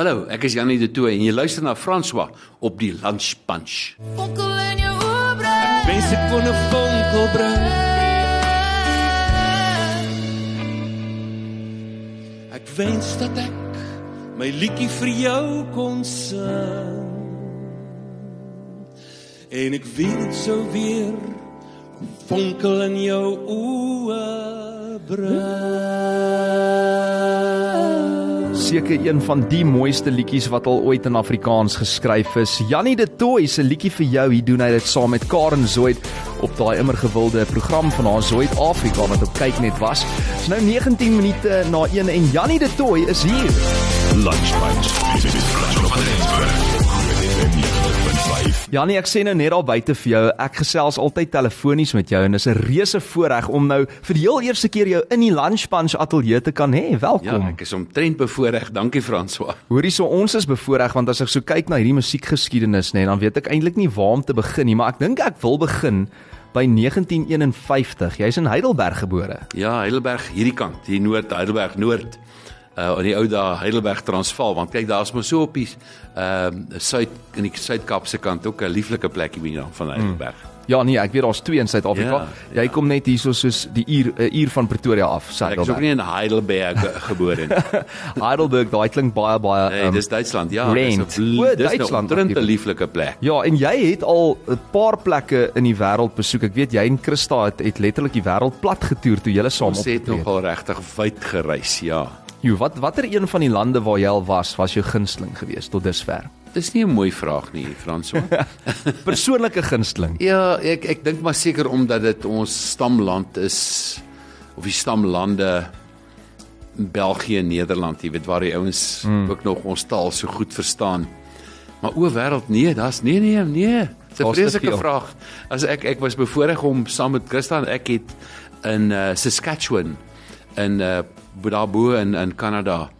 Hallo, ek is Janie de Tooy en jy luister na François op die Lunch Punch. Fonkel in jou oë. Wens ek kon 'n vonkel bring. Ek wens dat ek my liedjie vir jou kon sing. En ek weet sou weer 'n vonkel in jou oë bring. Seker een van die mooiste liedjies wat al ooit in Afrikaans geskryf is. Jannie de Tooy se liedjie vir jou, hier doen hy dit saam met Karen Zoid op daai immer gewilde program van haar Zoid Afrika wat op kyk net was. Dis nou 19 minute na 1 en Jannie de Tooy is hier. Lunch Punch. Jannie, ek sê nou net daar buite vir jou, ek gesels altyd telefonies met jou en dis 'n reuse voorreg om nou vir die heel eerste keer jou in die Lunch Punch ateljee te kan hê. Ja, Welkom. ek is omtrent bevoorreg. Dankie François. Hoorie so ons is bevoorreg want as ek so kyk na hierdie musiekgeskiedenis nê, dan weet ek eintlik nie waar om te begin nie, maar ek dink ek wil begin by 1951. Jy's in Heidelberg gebore. Ja, Heidelberg hierdie kant, hier noord, Heidelberg noord. Uh in die ou dae Heidelberg Transvaal, want kyk daar's mos so op die ehm uh, suid in die Suid-Kaapse kant ook 'n lieflike plekie binne van Heidelberg. Mm. Ja nee, ek weet daar's twee in Suid-Afrika. Ja, Jy kom net hierso soos die uur 'n uur van Pretoria af, Ek is ook nie in Heidelberg ge- gebore nie. Heidelberg, daai klink baie baie Nee, ehm, dis Duitsland. Ja, Rent. dis 'n dis 'n Duitsland, 'n lieflike plek. Ja, en jy het al 'n paar plekke in die wêreld besoek. Ek weet jy en Christa het, het letterlik die wêreld plat getoer toe julle saam Ons het opgetree het. nogal regtig wyd gereis, ja. Jo, wat watter een van die lande waar jy al was, was jou gunsteling geweest tot dusver? Dis nie 'n mooi vraag nie, François. Persoonlike gunsteling. ja, ek ek dink maar seker omdat dit ons stamland is of die stamlande België en Nederland, jy weet waar die ouens mm. ook nog ons taal so goed verstaan. Maar o wêreld, nee, daar's nee nee nee. Dis 'n vreeslike vraag. As ek ek was bevoorreg om saam met Christa en ek het in uh, Saskatchewan in uh, Boedabo in in Kanada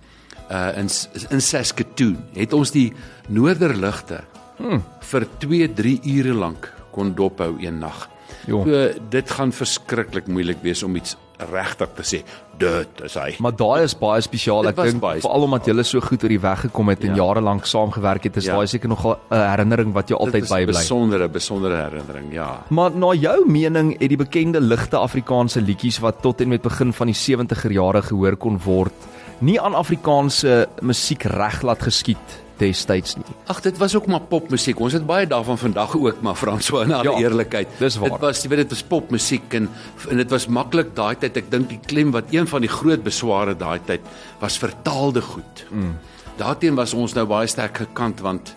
uh in in Saskatoon het ons die noorderligte hmm. vir 2 3 ure lank kon dophou een nag. So dit gaan verskriklik moeilik wees om iets regtig te sê. Dit is hy. Maar daai is baie spesiaal. Ek dink veral omdat julle so goed oor die weg gekom het en Ja. jare lank saamgewerk het, is Ja. daai seker nogal 'n herinnering wat jou altyd Dit is 'n bybly. Besondere besondere herinnering, ja. Maar na jou mening het die bekende ligte Afrikaanse liedjies wat tot en met begin van die 70er jare gehoor kon word, nie aan Afrikaanse musiek reg laat geskied destyds nie. Ag dit was ook maar popmusiek. Ons het baie daarvan vandag ook maar François in alle Ja, eerlikheid. dis waar. Dit was jy weet dit was popmusiek en en dit was maklik daai tyd. Ek dink die klem wat een van die groot besware daai tyd was vertaalde goed. Mm. Daarteen was ons nou baie sterk gekant want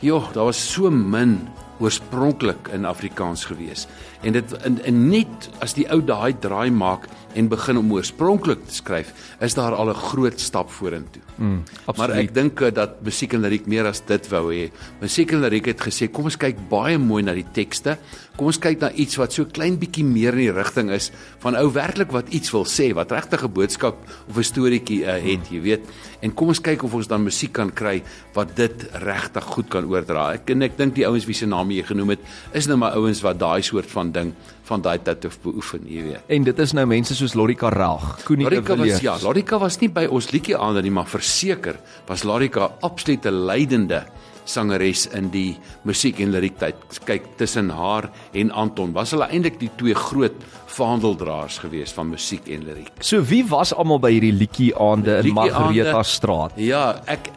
joh, daar was so min oorspronklik in Afrikaans gewees. En dit en, en net as die ou daai draai maak en begin om oorspronklik te skryf, is daar al 'n groot stap vorentoe. Mm, maar ek dink eh, dat musiek en liriek meer as dit wou hê. Musiek en liriek het gesê, kom ons kyk baie mooi na die tekste. Kom ons kyk na iets wat so klein bietjie meer in die rigting is van ou werklik wat iets wil sê, wat regtig 'n boodskap of 'n storieetjie uh, het, jy weet. En kom ons kyk of ons dan musiek kan kry wat dit regtig goed kan oordra. Ek en ek dink die ouens wie se name jy genoem het, is nou maar ouens wat daai soort van ding van daai tyd af beoefen, jy weet. En dit is nou mense soos Lorika Reg, Koenie was Villiers. ja, Larika was nie by ons liedjie aan nie, maar verseker was Larika absolute leidende sangeres in die musiek en liriek tyd. Kyk tussen haar en Anton was hulle eintlik die twee groot vaandeldraers gewees van musiek en liriek. So wie was almal by hierdie liedjie aande in Margareta aande- straat? Ja, ek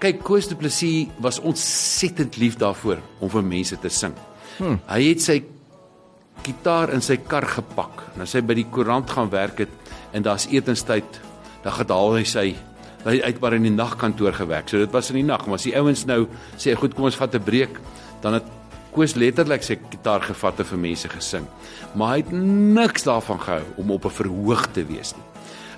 kyk Koos du Plessis was ontsettend lief daarvoor om vir mense te sing. Hmm. Hy het sy gitaar in sy kar gepak en hy by die koerant gaan werk het en daar's etenstyd, dan gedaal hy sy hy het maar in die nagkantoor gewerk. So dit was in die nag, maar as die ouens nou sê goed, kom ons vat 'n breek, dan het Koos letterlik sy gitaar gevat en vir mense gesing. Maar hy het niks daarvan gehou om op 'n verhoog te wees nie.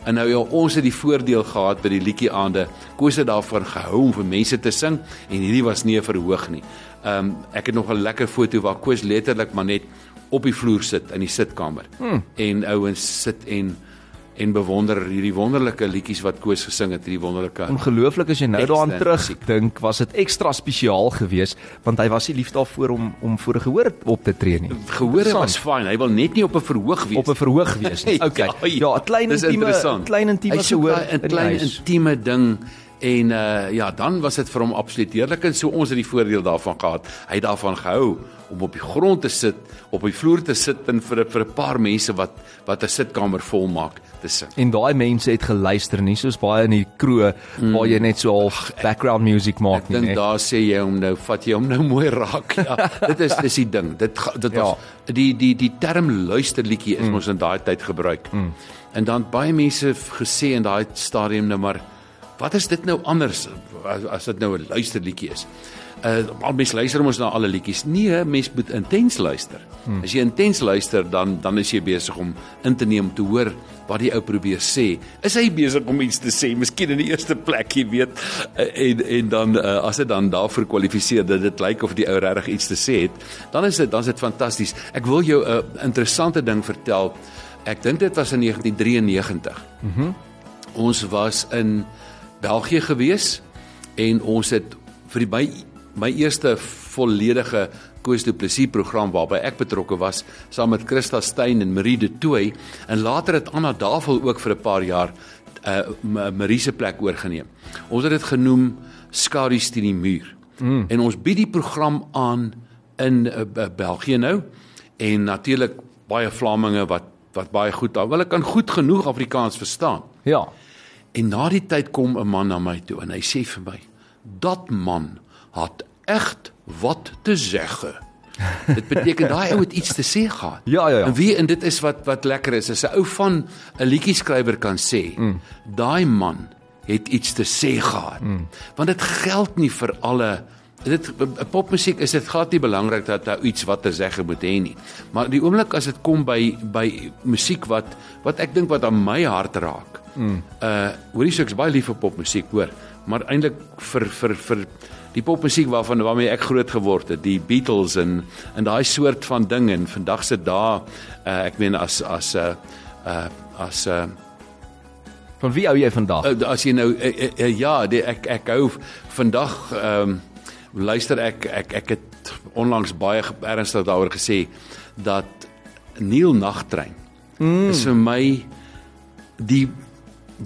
En nou ja, ons het die voordeel gehad by die liedjie aande. Koos het daarvan gehou om vir mense te sing en hierdie was nie 'n verhoog nie. Ehm um, ek het nog 'n lekker foto waar Koos letterlik maar net op die vloer sit in die sitkamer. Hmm. En ouens sit en en bewonder hierdie wonderlike liedjies wat Koos gesing het, hierdie wonderlike Ongelooflik as jy nou daaraan en terug musiek. dink, was dit ekstra spesiaal geweest want hy was nie lief daarvoor om om voor 'n gehoor op te tree nie. Gehore was fyn. Hy wil net nie op 'n verhoog wees. op 'n verhoog wees nie. Okay. Ja, 'n klein Dis intieme interessant. klein intieme Hy soek gehoor 'n klein intieme ding En uh ja, dan was dit vir hom absoluut heerlik en so ons het die voordeel daarvan gehad. Hy het daarvan gehou om op die grond te sit, op die vloer te sit en vir 'n- vir 'n paar mense wat wat 'n sitkamer vol maak te sing. En daai mense het geluister nie soos baie in die kroeg waar jy net so half background music maak Ek nie. dink nee. daar sê jy hom nou, vat jy hom nou mooi raak. Ja, dit is dis die ding. Dit dit was die die die term luisterliedjie is mm. mos in daai tyd gebruik. Mm. En dan baie mense gesê in daai stadium nou maar wat is dit nou anders as, as dit nou 'n luisterliedjie is? Uh al mense luister mos na alle liedjies. Nee, mens moet intens luister. Hmm. As jy intens luister, dan dan is jy besig om in te neem te hoor wat die ou probeer sê. Is hy besig om iets te sê? Miskien in die eerste plek, jy weet. Uh, en en dan uh, as dit dan daarvoor kwalifiseer dat dit lyk of die ou regtig iets te sê het, dan is dit dan is dit fantasties. Ek wil jou 'n uh, interessante ding vertel. Ek dink dit was in 1993. Mhm. Mm ons was in België gewees en ons het vir die my my eerste volledige Koos du Plessis program waarby ek betrokke was saam met Christa Steyn en Marie de Tooy en later het Anna Davel ook vir 'n paar jaar uh Marie se plek oorgeneem. Ons het dit genoem Skadu's teen die muur. Mm. En ons bied die program aan in uh, België nou en natuurlik baie Vlaminge wat wat baie goed daar. Hulle kan goed genoeg Afrikaans verstaan. Ja. En na die tyd kom 'n man na my toe en hy sê vir my: "Dat man het echt wat te zeggen." Dit beteken daai ou het iets te sê gehad. Ja, ja, ja. En wie en dit is wat wat lekker is, is 'n ou van 'n liedjieskrywer kan sê, mm. daai man het iets te sê gehad. Mm. Want dit geld nie vir alle dit popmusiek is dit glad nie belangrik dat daar iets wat te sê moet hê nie. Maar die oomblik as dit kom by by musiek wat wat ek dink wat aan my hart raak. Mm. Uh hoorie so ek's baie lief vir popmusiek, hoor, maar eintlik vir vir vir die popmusiek waarvan waarmee ek groot geword het, die Beatles en en daai soort van ding en vandag se dae uh ek meen as as 'n uh, uh as 'n uh, Van wie hou jy vandag? As jy nou uh, uh, uh, ja, die, ek ek hou vandag ehm um, luister ek ek ek het onlangs baie ernstig daaroor gesê dat Neil Nagtrein mm. is vir my die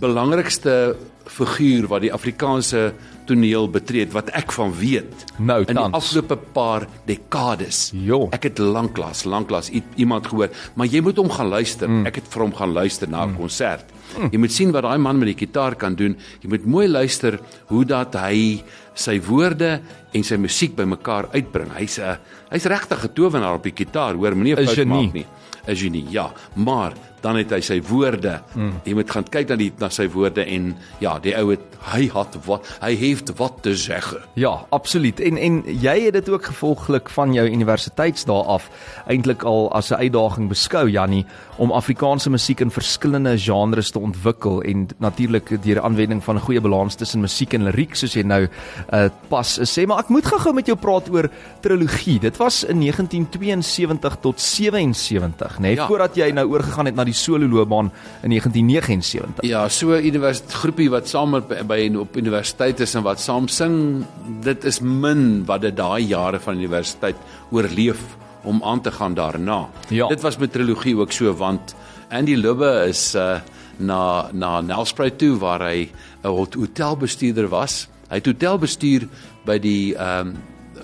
belangrikste figuur wat die Afrikaanse toneel betree wat ek van weet Nou, in die tans. afgelope paar dekades. Jo. Ek het lanklaas, lanklaas iemand gehoor, maar jy moet hom gaan luister. Mm. Ek het vir hom gaan luister na 'n mm. konsert. Mm. Jy moet sien wat daai man met die gitaar kan doen. Jy moet mooi luister hoe dat hy sy woorde en sy musiek bymekaar uitbring. Hy's 'n hy's regtig 'n towenaar op die gitaar, hoor, moenie 'n Is fout genie. maak nie. 'n Genie. Ja, maar dan het hy sy woorde. Mm. Jy moet gaan kyk na die na sy woorde en ja, die ou het hy het wat hy het wat te sê. Ja, absoluut. En en jy het dit ook gevolglik van jou universiteitsdae af eintlik al as 'n uitdaging beskou Jannie om Afrikaanse musiek in verskillende genres te ontwikkel en natuurlik deur aanwending van 'n goeie balans tussen musiek en liriek soos jy nou uh, pas sê. Maar ek moet gou-gou met jou praat oor trilogie. Dit was in 1972 tot 77, nê, nee, Ja. voordat jy nou oorgegaan het na die solo loopbaan in 1979. Ja, so universiteit groepie wat saam by, by op universiteit is en wat saam sing, dit is min wat dit daai jare van universiteit oorleef om aan te gaan daarna. Ja. Dit was met trilogie ook so want Andy Lubbe is uh na na Nelspruit toe waar hy 'n hot- hotelbestuurder was. Hy het hotel bestuur by die ehm um,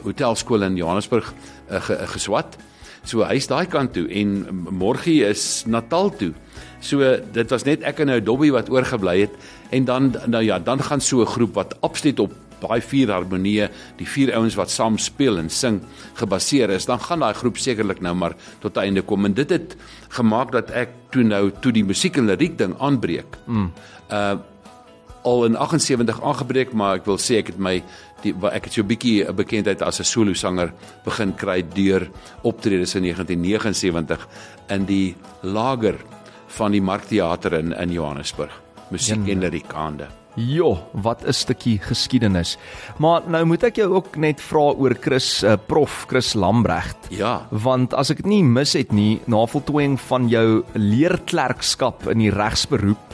hotelskool in Johannesburg uh, ge, geswat. So hy's daai kant toe en môre is Natal toe. So dit was net ek en nou Dobby wat oorgebly het en dan nou ja, dan gaan so 'n groep wat absoluut op daai vier harmonieë, die vier ouens wat saam speel en sing gebaseer is, dan gaan daai groep sekerlik nou maar tot einde kom en dit het gemaak dat ek toe nou toe die musiek en liriek ding aanbreek. Mm. Uh al in 78 aangebreek, maar ek wil sê ek het my die ek het so 'n bietjie 'n bekendheid as 'n solo sanger begin kry deur optredes in 1979 in die lager van die Markteater in in Johannesburg. Musiek en liriek aande. Jo, wat 'n stukkie geskiedenis. Maar nou moet ek jou ook net vra oor Chris uh, Prof Chris Lambregt. Ja. Want as ek dit nie mis het nie, na voltooiing van jou leerklerkskap in die regsberoep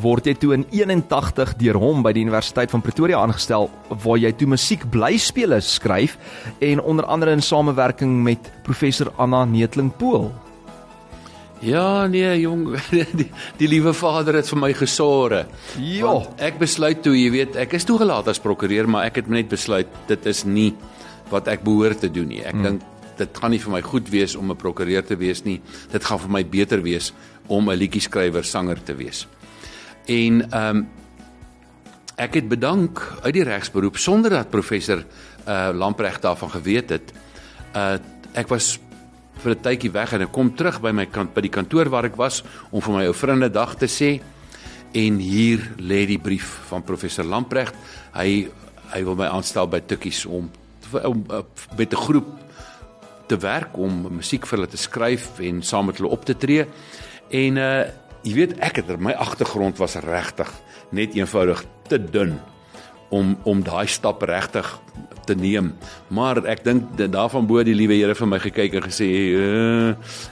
word jy toe in 81 deur hom by die Universiteit van Pretoria aangestel waar jy toe musiek blyspele skryf en onder andere in samewerking met professor Anna Neetling Pool. Ja, nee, jong, die, die liewe Vader het vir my gesorge. Ja. Ek besluit toe, jy weet, ek is toegelaat as prokureur, maar ek het net besluit dit is nie wat ek behoort te doen nie. Ek mm. dink dit gaan nie vir my goed wees om 'n prokureur te wees nie. Dit gaan vir my beter wees om 'n liedjie-skrywer, sanger te wees. En ehm um, ek het bedank uit die regsberoep sonder dat professor uh Lamprecht daarvan geweet het. Uh ek was vir 'n tydjie weg en ek kom terug by my kant by die kantoor waar ek was om vir my ou vriende dag te sê en hier lê die brief van professor Lamprecht. Hy hy wil my aanstel by Tukkies om om uh, met 'n groep te werk om musiek vir hulle te skryf en saam met hulle op te tree. En uh jy weet ek het my agtergrond was regtig net eenvoudig te dun om om daai stap regtig te neem. Maar ek dink dat daarvan bo die liewe Here vir my gekyk en gesê, uh,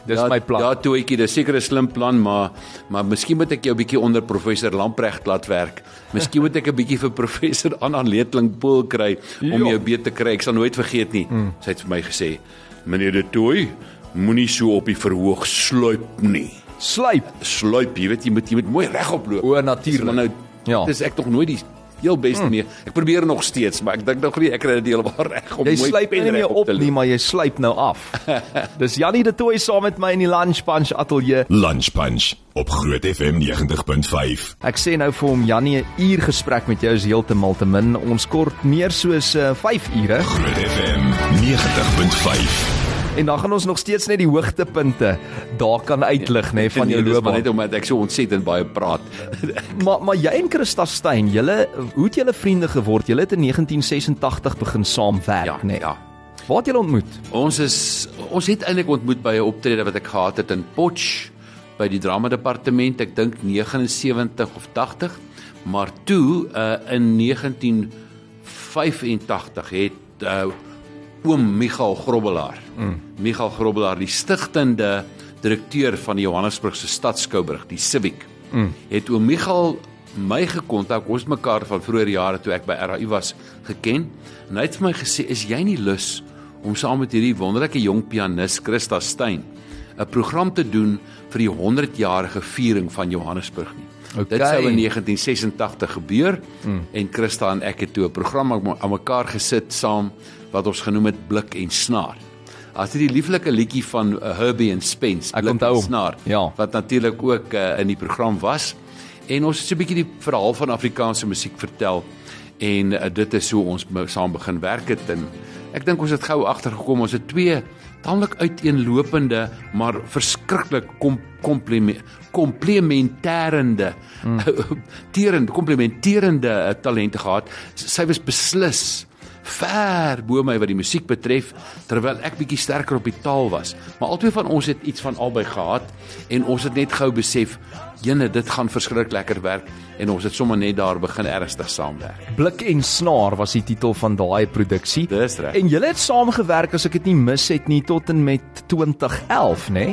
Dis my plan. Ja, toetjie, dis seker 'n slim plan, maar maar miskien moet ek jou 'n bietjie onder professor Lamprecht laat werk. Miskien moet ek 'n bietjie vir professor Anna Leetling Pool kry om Ja. jou beet te kry. Ek sal nooit vergeet nie. Mm. Sy het vir my gesê, "Meneer De Tooy, moenie so op die verhoog sluip nie." Sluip. Sluip, jy weet jy moet jy moet mooi regop loop. O, natuurlik. Nou Ja. dis ek tog nooit die heel beste mm. mee. Ek probeer nog steeds, maar ek dink nog nie ek kry dit heeltemal reg om Jy mooi sluip pen nie meer op loop. nie, maar jy sluip nou af. Dis Jannie de Tooi saam met my in die Lunch Punch ateljee. Lunch Punch op Groot FM 90.5. Ek sê nou vir hom Jannie, 'n uur gesprek met jou is heeltemal te min. Ons kort meer soos uh, 5 ure Groot FM 90.5. en dan gaan ons nog steeds net die hoogtepunte daar kan uitlig nê van jou Nee, loopbaan. net omdat ek so ontsettend baie praat. Maar maar jy en Christa Stein, julle hoe het julle vriende geword? Julle het in 1986 begin saamwerk, ja, nê? ja. Waar het julle ontmoet? Ons is ons het eintlik ontmoet by 'n optrede wat ek gehad het in Potch by die drama departement, ek dink 79 of 80. Maar toe uh, in 1985 het uh, oom Michael Grobbelaar. Mm. Michael Grobbelaar, die stigtende direkteur van die Johannesburgse Stadskouburg, die Civic. Mm. Het oom Michael my gekontak, ons mekaar van vroeër jare toe ek by RAI was geken. En hy het vir my gesê, "Is jy nie lus om saam met hierdie wonderlike jong pianis Christa Stein 'n program te doen vir die 100-jarige viering van Johannesburg nie?" Okay. Dit sou in 1986 gebeur mm. en Christa en ek het toe 'n program aan mekaar gesit saam wat ons genoem het Blik en Snaar. As dit die lieflike liedjie van uh, Herbie en Spence, Ek Blik onthou en hom. Snaar, Ja. wat natuurlik ook uh, in die program was. En ons het so 'n bietjie die verhaal van Afrikaanse musiek vertel en uh, dit is hoe ons saam begin werk het en ek dink ons het gou agtergekom ons het twee tamelik uiteenlopende maar verskriklik kom komplime- komplementerende mm. terende komplementerende uh, talente gehad. Sy was beslis ver bo my wat die musiek betref terwyl ek bietjie sterker op die taal was. Maar albei van ons het iets van albei gehad en ons het net gou besef, jene, dit gaan verskriklik lekker werk en ons het sommer net daar begin ernstig saamwerk. Blik en snaar was die titel van daai produksie. Dis reg. En julle het saamgewerk as ek dit nie mis het nie tot en met 2011, nê?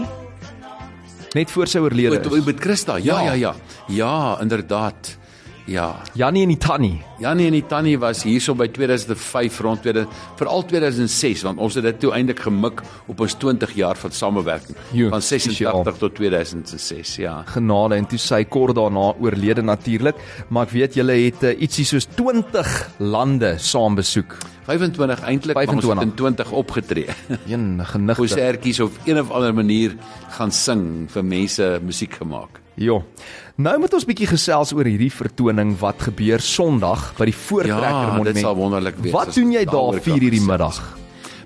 Net voor sy oorlede met Christa. Ja, Ja. ja, ja. Ja, inderdaad. Ja. Jannie en die Tannie. Janie en die Tannie was hierso by 2005 rond 2000 veral 2006 want ons het dit toe eintlik gemik op ons 20 jaar van samewerking Jo, van spesiaal. 86 tot 2006 ja. genade en toe sy kort daarna oorlede natuurlik, maar ek weet julle het uh, ietsie soos 20 lande saam besoek. 25 eintlik maar ons 25. het in 20 opgetree. Een genigte. Konsertjies op een of ander manier gaan sing vir mense musiek gemaak. Ja. Nou moet ons bietjie gesels oor hierdie vertoning wat gebeur Sondag by die Voortrekker Ja, Monument. dit sal wonderlik wees Wat doen jy daar daaroor 4 kan hierdie gesels. middag?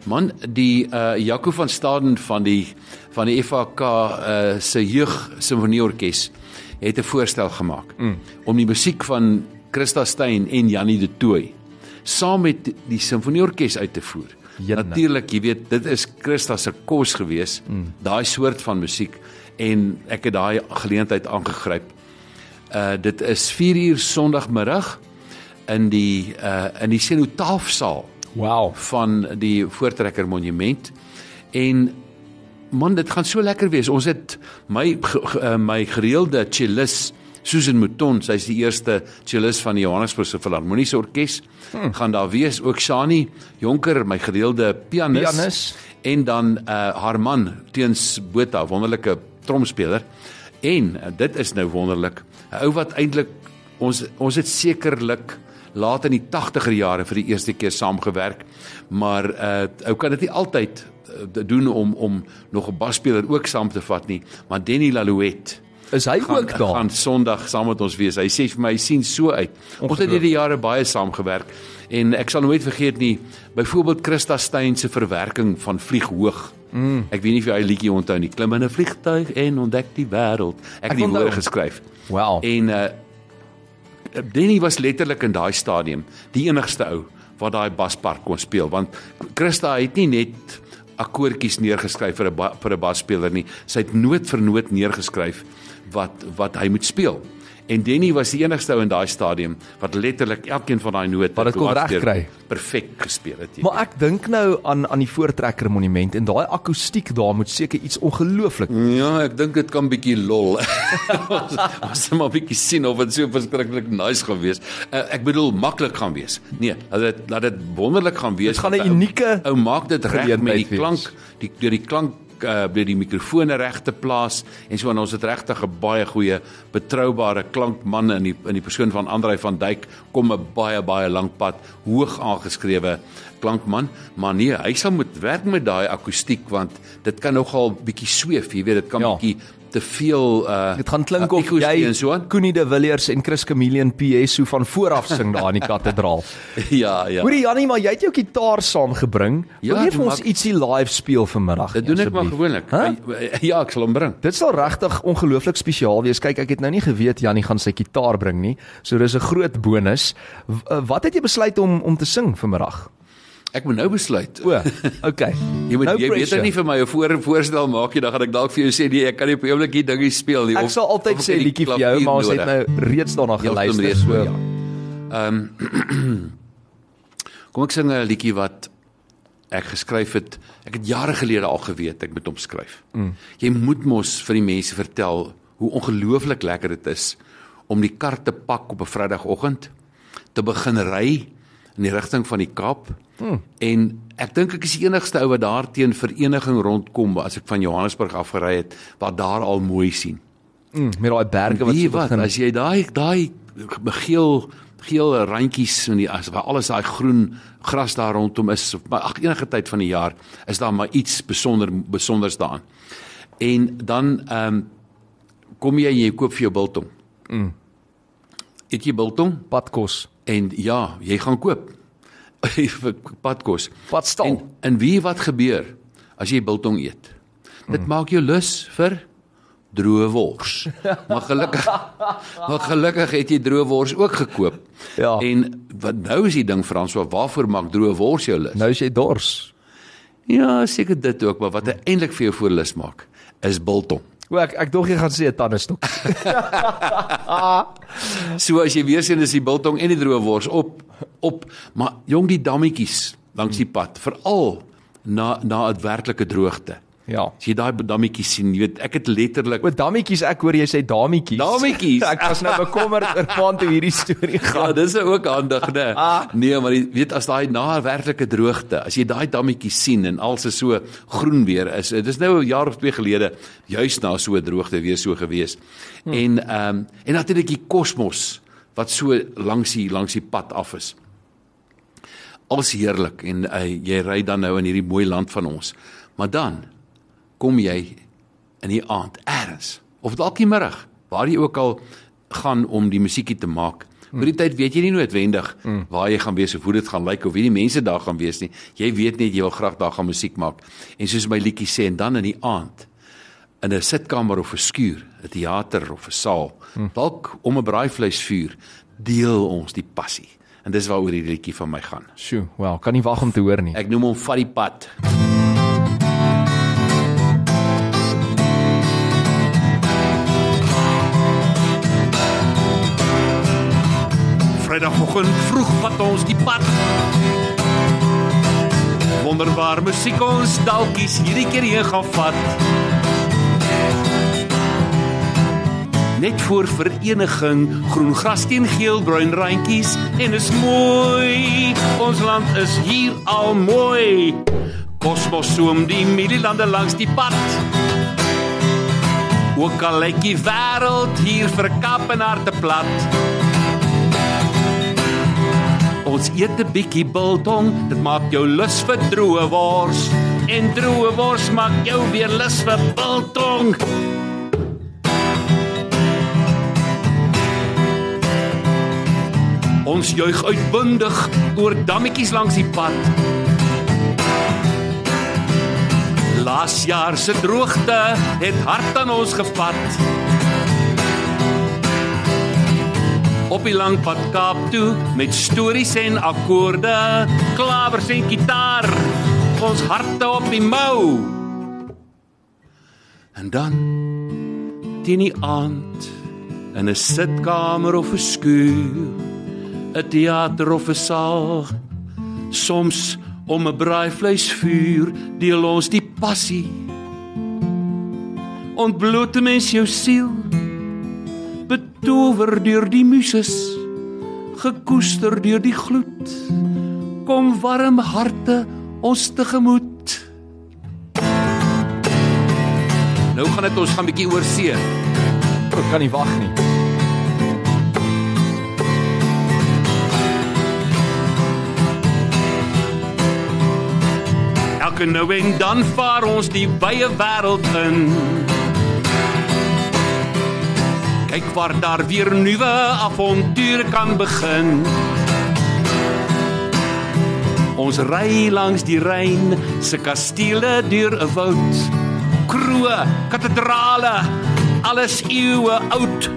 Man, die uh Jaco van Staden van die van die FAK uh se jeug simfonieorkes het 'n voorstel gemaak mm. om die musiek van Christa Stein en Jannie de Tooy saam met die simfonieorkes uit te voer. Natuurlik, jy weet, dit is Christa se kos gewees, mm. daai soort van musiek en ek het daai geleentheid aangegryp. Uh dit is 4 uur Sondagmiddag in die uh in die Senotaafsaal Wow. van die Voortrekker Monument en man dit gaan so lekker wees. Ons het my uh, my gereelde cellist Susan Mouton, sy's die eerste cellist van die Johannesburgse Filharmoniese Orkees, hmm. gaan daar wees ook Shani Jonker, my gereelde pianis, Pianis. en dan uh, haar man Teens Botha, wonderlike tromspeler. En uh, dit is nou wonderlik. 'n Ou wat eintlik ons ons het sekerlik laat in die 80er jare vir die eerste keer saamgewerk, maar uh ou kan dit nie altyd uh, doen om om nog 'n basspeler ook saam te vat nie, maar Denny Lalouette Is hy gaan, ook daar? gaan Sondag saam met ons wees. Hy sê vir my hy sien so uit. Ons het hierdie jare baie saamgewerk en ek sal nooit vergeet nie byvoorbeeld Christa Steyn se verwerking van Vlieg hoog. Mm. Ek weet nie of jy hy liedjie onthou nie. Klim in 'n vliegtuig en ontdek die wêreld. Ek Ek het die onthou. woorde geskryf. Wow. En uh Denny was letterlik in daai stadium die enigste ou wat daai baspark kon speel want Christa het nie net akkoordjies neergeskryf vir 'n vir 'n basspeler nie. Sy het noot vir noot neergeskryf wat wat hy moet speel. En Denny was die enigste ou in daai stadium wat letterlik elkeen van daai note Wat dit kon regkry. perfek gespeel het. jy Maar ek dink nou aan aan die Voortrekker Monument en daai akoestiek daar moet seker iets ongelooflik. Ja, ek dink dit kan bietjie lol. ons ons moet maar bietjie sien of dit so verskriklik nice gaan wees. Uh, ek bedoel maklik gaan wees. Nee, laat dit laat dit wonderlik gaan wees. Dit gaan 'n unieke ou maak dit reg met die klank, die deur die klank uh deur die mikrofone reg te plaas en so en ons het regtig 'n baie goeie betroubare klankman in die in die persoon van Andrei van Dyk kom 'n baie baie lank pad hoog aangeskrewe klankman maar nee hy sal moet werk met daai akoestiek want dit kan nogal bietjie sweef jy weet dit kan Ja. bietjie te veel uh Dit gaan klink of echo's jy so. Koenie de Villiers en Chris Chameleon PS so van vooraf sing daar in die kathedraal. ja ja Hoorie Jannie, maar jy het jou gitaar saamgebring. Ja, Wil jy vir ons maak- ietsie live speel vanmiddag? dit doen ek maar gewoonlik Hæ? ja ek sal hom bring Dit sal regtig ongelooflik spesiaal wees. Kyk, ek het nou nie geweet Jannie gaan sy gitaar bring nie. So dis 'n groot bonus. Uh, wat het jy besluit om om te sing vanmiddag? Ek moet nou besluit O, okay. Jy moet No jy weet pressure. nie vir my 'n voor voorstel maak jy dan gaan ek dalk vir jou sê nee ek kan nie op die oomblik hier dinge speel nie Ek sal altyd of sê liedjie vir jou, maar ons het nou reeds daarna geluister. reeds So ja. Ehm Kom ek sing 'n liedjie wat ek geskryf het. Ek het jare gelede al geweet ek moet hom skryf. Mm. Jy moet mos vir die mense vertel hoe ongelooflik lekker dit is om die kar te pak op 'n Vrydagoggend te begin ry in die rigting van die Kaap. Hmm. En ek dink ek is die enigste ou wat daar teen vereniging rondkom as ek van Johannesburg af gery het wat daar al mooi sien. mm, met daai berge wat so wat begin. as jy daai daai geel geel randjies in die as waar alles daai groen gras daar rondom is of maar ag enige tyd van die jaar is daar maar iets besonder besonders daarin. En dan ehm um, kom jy en jy koop vir jou biltong. Mm. Eet jy biltong padkos. En ja, jy gaan koop vir padkos. Padstal. En en wie wat gebeur as jy biltong eet? Dit maak jou lus vir droë wors. Maar gelukkig maar gelukkig het jy droë wors ook gekoop. Ja. En wat nou is die ding Franswa, waarvoor maak droë wors jou lus? Nou is jy dors. Ja, seker dit ook, maar wat eintlik vir jou voor lus maak, is biltong. O ek ek dog jy gaan sê 'n tandestok. So as jy weer sien is die biltong en die droë wors op op, maar jong die dammetjies langs die pad, veral na na 'n werklike droogte. Ja. As jy daai dammetjies sien, jy weet, ek het letterlik O dammetjies, ek hoor jy sê dametjies. Dametjies. ek was nou bekommerd oor waar toe hierdie storie Ja, gaan. dis ook handig, né? Nee, maar jy weet as daai na 'n werklike droogte, as jy daai dammetjies sien en alles is so groen weer is. Dit is nou 'n jaar of twee gelede juis na so 'n droogte weer so gewees. Hmm. En ehm um, en natuurlik die kosmos wat so langs die langs die pad af is. Alles heerlik en uh, jy ry dan nou in hierdie mooi land van ons. Maar dan kom jy in die aand eers of dalk die middag waar jy ook al gaan om die musiekie te maak. Vir die tyd weet jy nie noodwendig waar jy gaan wees of hoe dit gaan lyk of wie die mense daar gaan wees nie. Jy weet net jy wil graag daar gaan musiek maak. En soos my liedjie sê en dan in die aand in 'n sitkamer of 'n skuur, 'n teater of 'n saal, dalk om 'n braaivleisvuur, deel ons die passie. En dis waaroor hierdie liedjie van my gaan. Sjoe, wel, kan nie wag om te hoor nie. Ek noem hom vat die pad. Vrydagoggend vroeg vat ons die pad. Wonderbaar musiek ons dalkies hierdie keer hier gaan vat. Net voor vereniging, groen gras teen geel bruin randjies en is mooi. Ons land is hier al mooi. Kosmos soom die mielielande langs die pad. Ook al lyk die wêreld hier verkap en harte plat. Ons eet 'n bietjie biltong, dit maak jou lus vir droë wors en droë wors maak jou weer lus vir biltong. Ons juig uitbundig oor dammetjies langs die pad. Laas jaar se droogte het hard aan ons gevat. Op die lang pad Kaap toe met stories en akkoorde, klawers en gitaar, ons harte op die mou. En dan teen die aand in 'n sitkamer of 'n skuur 'n teater of 'n saal. Soms om 'n braaivleisvuur deel ons die passie. Ontbloot mens jou siel. Betower deur die muses, gekoester deur die gloed. Kom warm harte ons tegemoet. Nou gaan dit ons gaan bietjie oor see. Ek kan nie wag nie. Elke nou en dan vaar ons die wye wêreld in. Kyk waar daar weer nuwe avonture kan begin. Ons ry langs die Rein se kastele deur 'n woud. Kroe, kathedrale, alles eeue oud.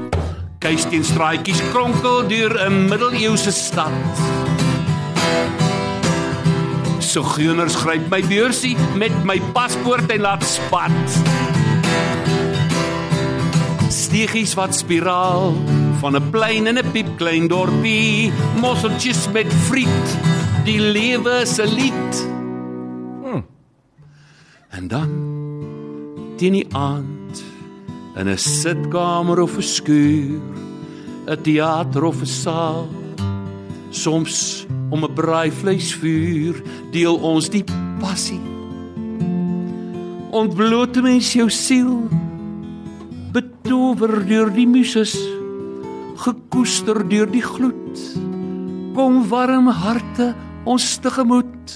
Kuisteenstraatjies kronkel deur 'n middeleeuse stad. So geuners gryp my beursie met my paspoort en laat spat. Steegies wat spiraal van 'n plein in 'n piepklein dorpie, mosseltjies met friet, die lewe se lied. Hmm. En dan teen die aand in 'n sitkamer of 'n skuur, 'n teater of 'n saal, soms om 'n braaivleisvuur deel ons die passie. Ontbloot mens jou siel betower deur die muses gekoester deur die gloed. Kom warm harte ons tegemoet.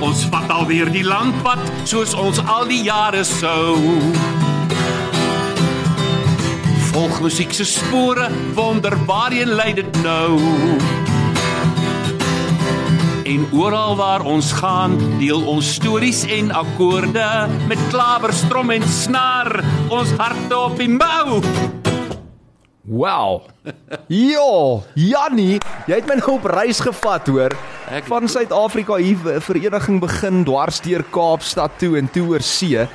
Ons vat alweer die landpad soos ons al die jare sou. Volg musiek se spore wonder waarheen lei dit nou En oral waar ons gaan, deel ons stories en akkoorde met klawer, strom en snaar, ons harte op die mou. Wow. Jo, Jannie, jy het my nou op reis gevat, hoor. Ek- Van Suid-Afrika hier vereniging begin dwars deur Kaapstad toe en toe oor see.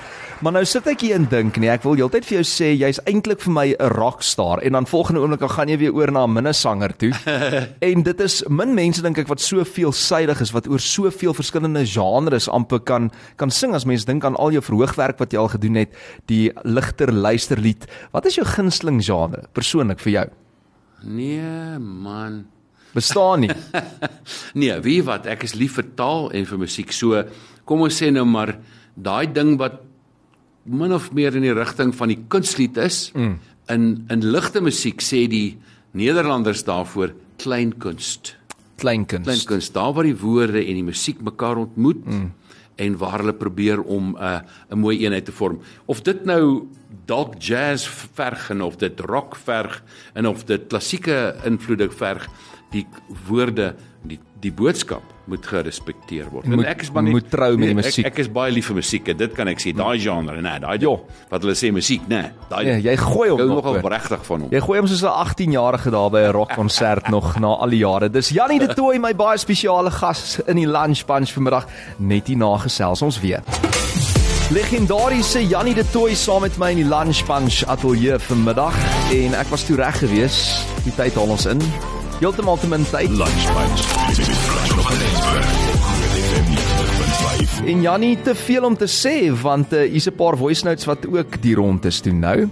Maar nou sit ek hier en dink nee, ek wil heeltyd vir jou sê jy's eintlik vir my 'n rockstar en dan volgende oomblik dan gaan jy weer oor na 'n minnesanger toe. en dit is min mense dink ek wat so veelsidig is wat oor soveel verskillende genres amper kan kan sing as mens dink aan al jou verhoogwerk wat jy al gedoen het, die ligter luisterlied. Wat is jou gunsteling genre persoonlik vir jou? Nee, man. Bestaan nie. Nee, weet jy wat, ek is lief vir taal en vir musiek. So kom ons sê nou maar daai ding wat min of meer in die rigting van die kunstlied is. Mm. In in ligte musiek sê die Nederlanders daarvoor kleinkunst. Kleinkuns. Kleinkuns, daar waar die woorde en die musiek mekaar ontmoet mm. en waar hulle probeer om 'n uh, 'n mooi eenheid te vorm. Of dit nou dalk jazz verg en of dit rock verg en of dit klassieke invloede verg, die woorde, die die boodskap moet gerespekteer word. Moet- en ek is maar net moet trou met die nee, musiek. Ek, ek is baie lief vir musiek. en Dit kan ek sê. Daai genre, nee, daai Jo. wat hulle sê musiek, nee. Daai Ja, jy gooi hom nog, nogal hoor. regtig van hom. Jy gooi hom soos 'n 18-jarige daar by 'n rockkonsert nog na al die jare. Dis Jannie de Tooy, my baie spesiale gas in die Lunch Bunch vanmiddag. Net hier na gesels ons weer. Legendariese Jannie de Tooy saam met my in die Lunch Bunch ateljee vanmiddag en ek was toe reg gewees. Die tyd haal ons in. Heeltemal te min tyd. Lunch Bunch. Dit is Flash op Johannesburg. Groot FM 90.5. 100.5. En Jannie, te veel om te sê want uh, hier's 'n paar voice notes wat ook die rondes doen nou.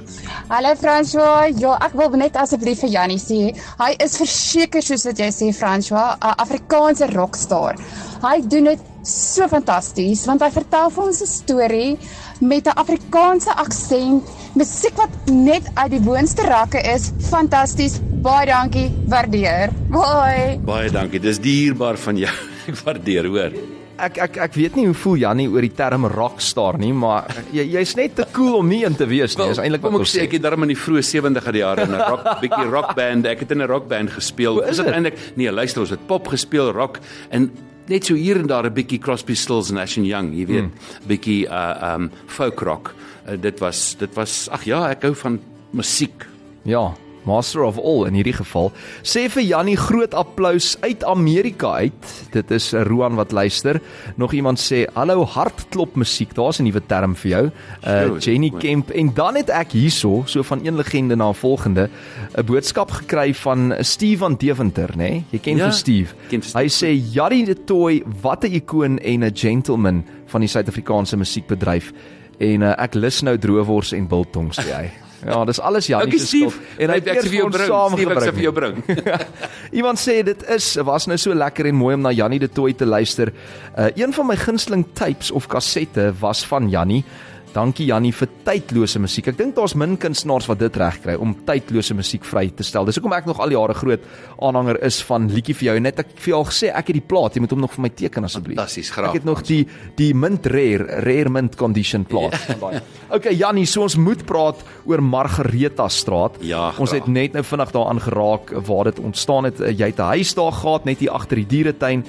Hallo François. Ja, ek wil net asseblief vir Jannie sê, hy is verseker soos wat jy sê François, 'n Afrikaanse rockstar. Hy doen dit so fantasties want hy vertel vir ons 'n storie met 'n Afrikaanse aksent, musiek wat net uit die boonste rakke is. Fantasties. Baie dankie. Waardeer. Bye. Baie dankie. Dis dierbaar van jou. Ek waardeer, hoor. Ek ek ek weet nie hoe voel Jannie oor die term rockstar nie, maar jy jy's net te cool om nie in te wees nie. Dis eintlik wat kom ek sê ek het darm in die vroeë 70er jare in 'n rock bietjie rockband. Ek het in 'n rockband gespeel. Hoe is dit? eintlik nee, luister ons het pop gespeel, rock en net so hier en daar 'n bietjie Crosby, Stills en Nash Young, jy weet, bietjie uh um folk rock. Uh, dit was dit was ag ja, ek hou van musiek. Ja, Master of All in hierdie geval. Sê vir Jannie groot applous uit Amerika uit. Dit is eh, Roan wat luister. Nog iemand sê hallo hartklop musiek. Daar's 'n nuwe term vir jou. Uh Jenny. Kemp en dan het ek hierso so van een legende na 'n volgende 'n boodskap gekry van Steve van Deventer, nê? Nee? Jy ken Ja, vir Steve. ken Steve. Hy sê Jannie de Tooi, wat 'n ikoon en 'n gentleman van die Suid-Afrikaanse musiekbedryf. En uh, ek lus nou droewors en biltong sê hy. Ja, dis alles Jannie Okay, se skuld. En hy ek sê vir jou bring. Steve, ek sê vir jou bring. Iemand sê dit is was nou so lekker en mooi om na Jannie de Tooi te luister. Uh, een van my gunsteling tapes of kassette was van Jannie. Dankie Jannie vir tydlose musiek. Ek dink daar's min kunstenaars wat dit regkry om tydlose musiek vry te stel. Dis hoekom ek nog al die jare groot aanhanger is van Liedjie vir jou. Net ek vir jou al gesê ek het die plaat, jy moet hom nog vir my teken asseblief. Fantasties, graag. Ek het nog die die mint rare, rare mint condition plaat van daai. Okay Jannie, so ons moet praat oor Margareta straat. Ja, ons het net nou vinnig daaraan geraak waar dit ontstaan het. Jy het 'n huis daar gehad net hier agter die dieretuin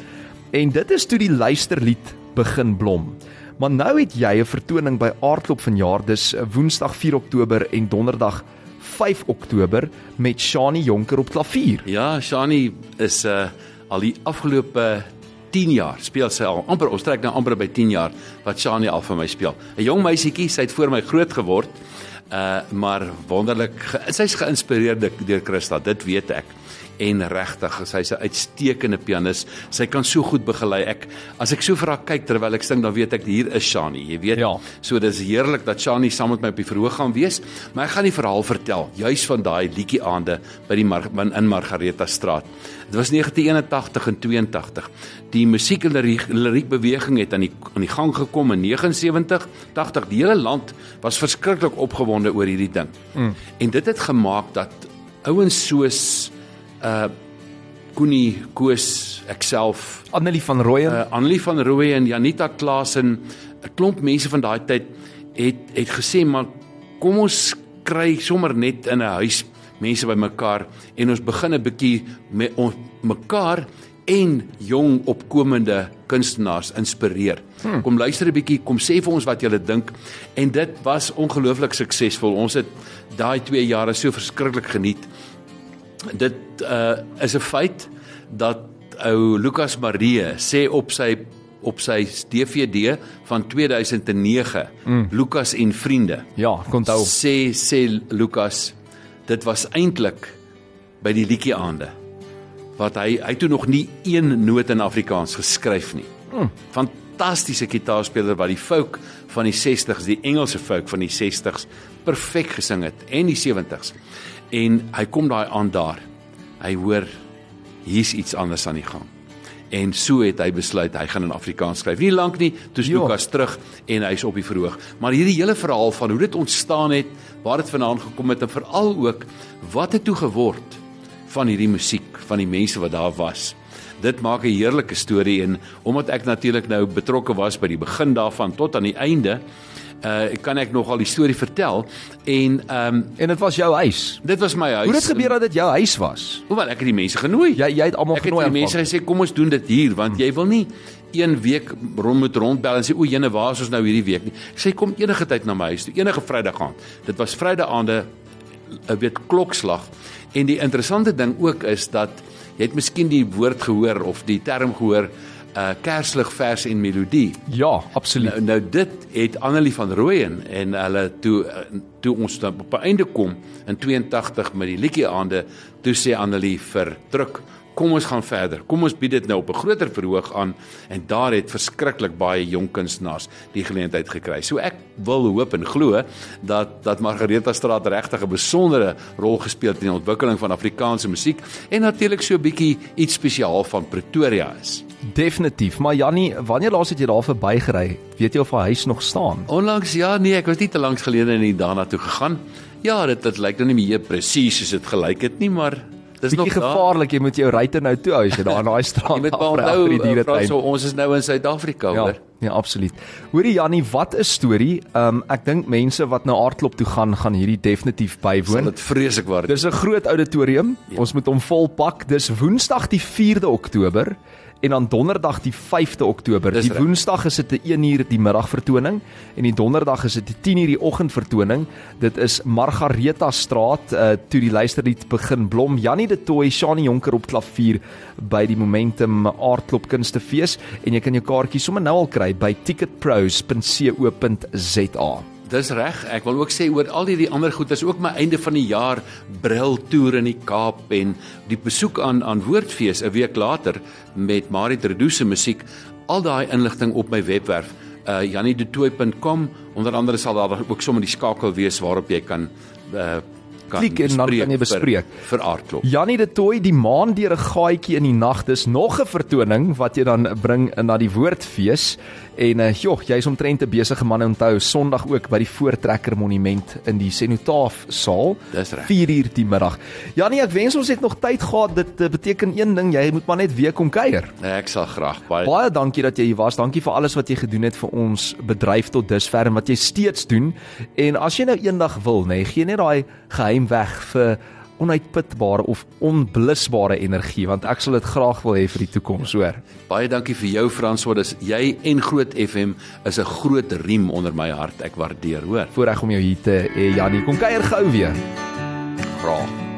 en dit is toe die luisterlied begin blom. Maar nou het jy 'n vertoning by Aardklop vanjaar, dis uh, Woensdag 4 Oktober en Donderdag 5 Oktober met Shani Jonker op klavier. Ja, Shani is uh al die afgelope 10 jaar speel sy al amper ons trek nou amper by 10 jaar wat Shani al vir my speel. 'n Jong meisietjie, sy het voor my groot geword. Uh maar wonderlik, sy's geïnspireer deur Christa, dit weet ek. En regtig, sy's 'n uitstekende pianis. Sy kan so goed begelei. Ek as ek so vir haar kyk terwyl ek sing, dan weet ek hier is Shani, jy weet. Ja. So dis heerlik dat Shani saam met my op die verhoog gaan wees, maar ek gaan die verhaal vertel juis van daai liedjie aande by die Mar in Margareta straat. Dit was 1981 en 82. Die musiek en liriek, liriek beweging het aan die aan die gang gekom in 79, 80. Die hele land was verskriklik opgewonde oor hierdie ding. Mm. En dit het gemaak dat ouens soos uh Koenie Koos, ekself, Annelie van Rooyen. uh, Annelie van Rooi en Janita Klasen, 'n klomp mense van daai tyd het het gesê maar kom ons kry sommer net in 'n huis mense bymekaar en ons begin 'n bietjie met ons mekaar en jong opkomende kunstenaars inspireer. Hmm. Kom luister 'n bietjie, kom sê vir ons wat julle dink en dit was ongelooflik suksesvol. Ons het daai 2 jare so verskriklik geniet dit uh, is 'n feit dat ou Lukas Marie sê op sy op sy DVD van 2009 mm. Lukas en vriende ja, ek onthou. sê sê Lukas dit was eintlik by die liedjie aande wat hy hy toe nog nie een noot in Afrikaans geskryf nie. Mm. Fantastiese gitaarspeler wat die folk van die 60s, die Engelse folk van die 60s perfek gesing het en die 70s. En hy kom daai aan daar. Hy hoor hier's iets anders aan die gang. En so het hy besluit hy gaan in Afrikaans skryf. Nie lank nie, toe Ja. Lukas terug en hy's op die verhoog. Maar hierdie hele verhaal van hoe dit ontstaan het, waar dit vandaan gekom het en veral ook wat het toe geword van hierdie musiek, van die mense wat daar was. Dit maak 'n heerlike storie en omdat ek natuurlik nou betrokke was by die begin daarvan tot aan die einde, uh kan ek nogal die storie vertel en ehm um, En dit was jou huis. dit was my huis. Hoe het gebeur dat dit jou huis was? Hoewel ek het die mense genooi. Jy jy het almal Ek het genooi die mense gesê kom ons doen dit hier want jy wil nie een week rond moet rondbel en sê o jene waar is ons nou hierdie week nie. Ek sê kom enige tyd na my huis toe, enige Vrydag aand. Dit was Vrydag aande 'n weet klokslag. En die interessante ding ook is dat jy het miskien die woord gehoor of die term gehoor uh kerslig vers en melodie. Ja, absoluut. Nou, nou dit het Annelie van Rooyen en hulle toe toe ons dan op 'n einde kom in 82 met die liedjie aande, toe sê Annelie vir druk kom ons gaan verder. Kom ons bied dit nou op 'n groter verhoog aan en daar het verskriklik baie jong kunstenaars die geleentheid gekry. So ek wil hoop en glo dat dat Margareta Straat regtig 'n besondere rol gespeel het in die ontwikkeling van Afrikaanse musiek en natuurlik so 'n bietjie iets spesiaal van Pretoria is. Definitief, maar Jannie, wanneer laas het jy daar verbygery? Weet jy of haar huis nog staan? Onlangs ja, nee, ek was nie te lank gelede in die daarna toe gegaan. Ja, dit dit lyk nou nie meer presies soos dit gelyk het nie, maar dis nog gevaarlik, jy moet jou ryte nou toe hou as jy daar in daai straat Jy moet maar afry onthou, agter die dieretuin. Frans, so, ons is nou in Suid-Afrika, Ja, hoor. ja, absoluut. Hoorie Jannie, wat 'n storie. Um ek dink mense wat na aardklop toe gaan, gaan hierdie definitief bywoon. dit vreeslik waardeer. Dis 'n groot auditorium. Ja. Ons moet hom volpak. Dis Woensdag die 4de Oktober en dan Donderdag die 5de Oktober. Dis Die reg. Woensdag is dit 'n 1 uur die middag vertoning en die Donderdag is dit 'n 10 uur die oggend vertoning. Dit is Margareta Straat uh toe die luisterlied begin blom. Jannie de Tooi, Shani Jonker op klavier by die Momentum Aardklop Kunstefees en jy kan jou kaartjies sommer nou al kry by ticketpros.co.za. Dis reg. Ek wil ook sê oor al hierdie ander goed is ook my einde van die jaar bril toer in die Kaap en die besoek aan aan Woordfees 'n week later met Marit Redu se musiek. Al daai inligting op my webwerf uh janniedetooi.com. Onder andere sal daar ook sommer die skakel wees waarop jy kan uh Klik en dan kan jy bespreek. vir, vir aardklop. Jannie de Tooi, die maan deur 'n gaatjie in die nag. Dis nog 'n vertoning wat jy dan bring na die Woordfees. En uh, joh, jy's omtrent 'n besige man onthou Sondag ook by die Voortrekker Monument in die Senotaaf saal. Dis reg. 4 uur die middag. Jannie, ek wens ons het nog tyd gehad. Dit uh, beteken een ding, jy moet maar net weer kom kuier. Ek sal graag baie Baie dankie dat jy hier was. Dankie vir alles wat jy gedoen het vir ons bedryf tot dusver en wat jy steeds doen. En as jy nou eendag wil, nê, nee, gee net daai geheim weg vir onuitputbare of onblusbare energie want ek sal dit graag wil hê vir die toekoms, hoor. Baie dankie vir jou Frans, want dis jy en Groot FM is 'n groot riem onder my hart. Ek waardeer, hoor. Voorreg om jou hier te hê, Janie. Kom kuier gou weer. Graag.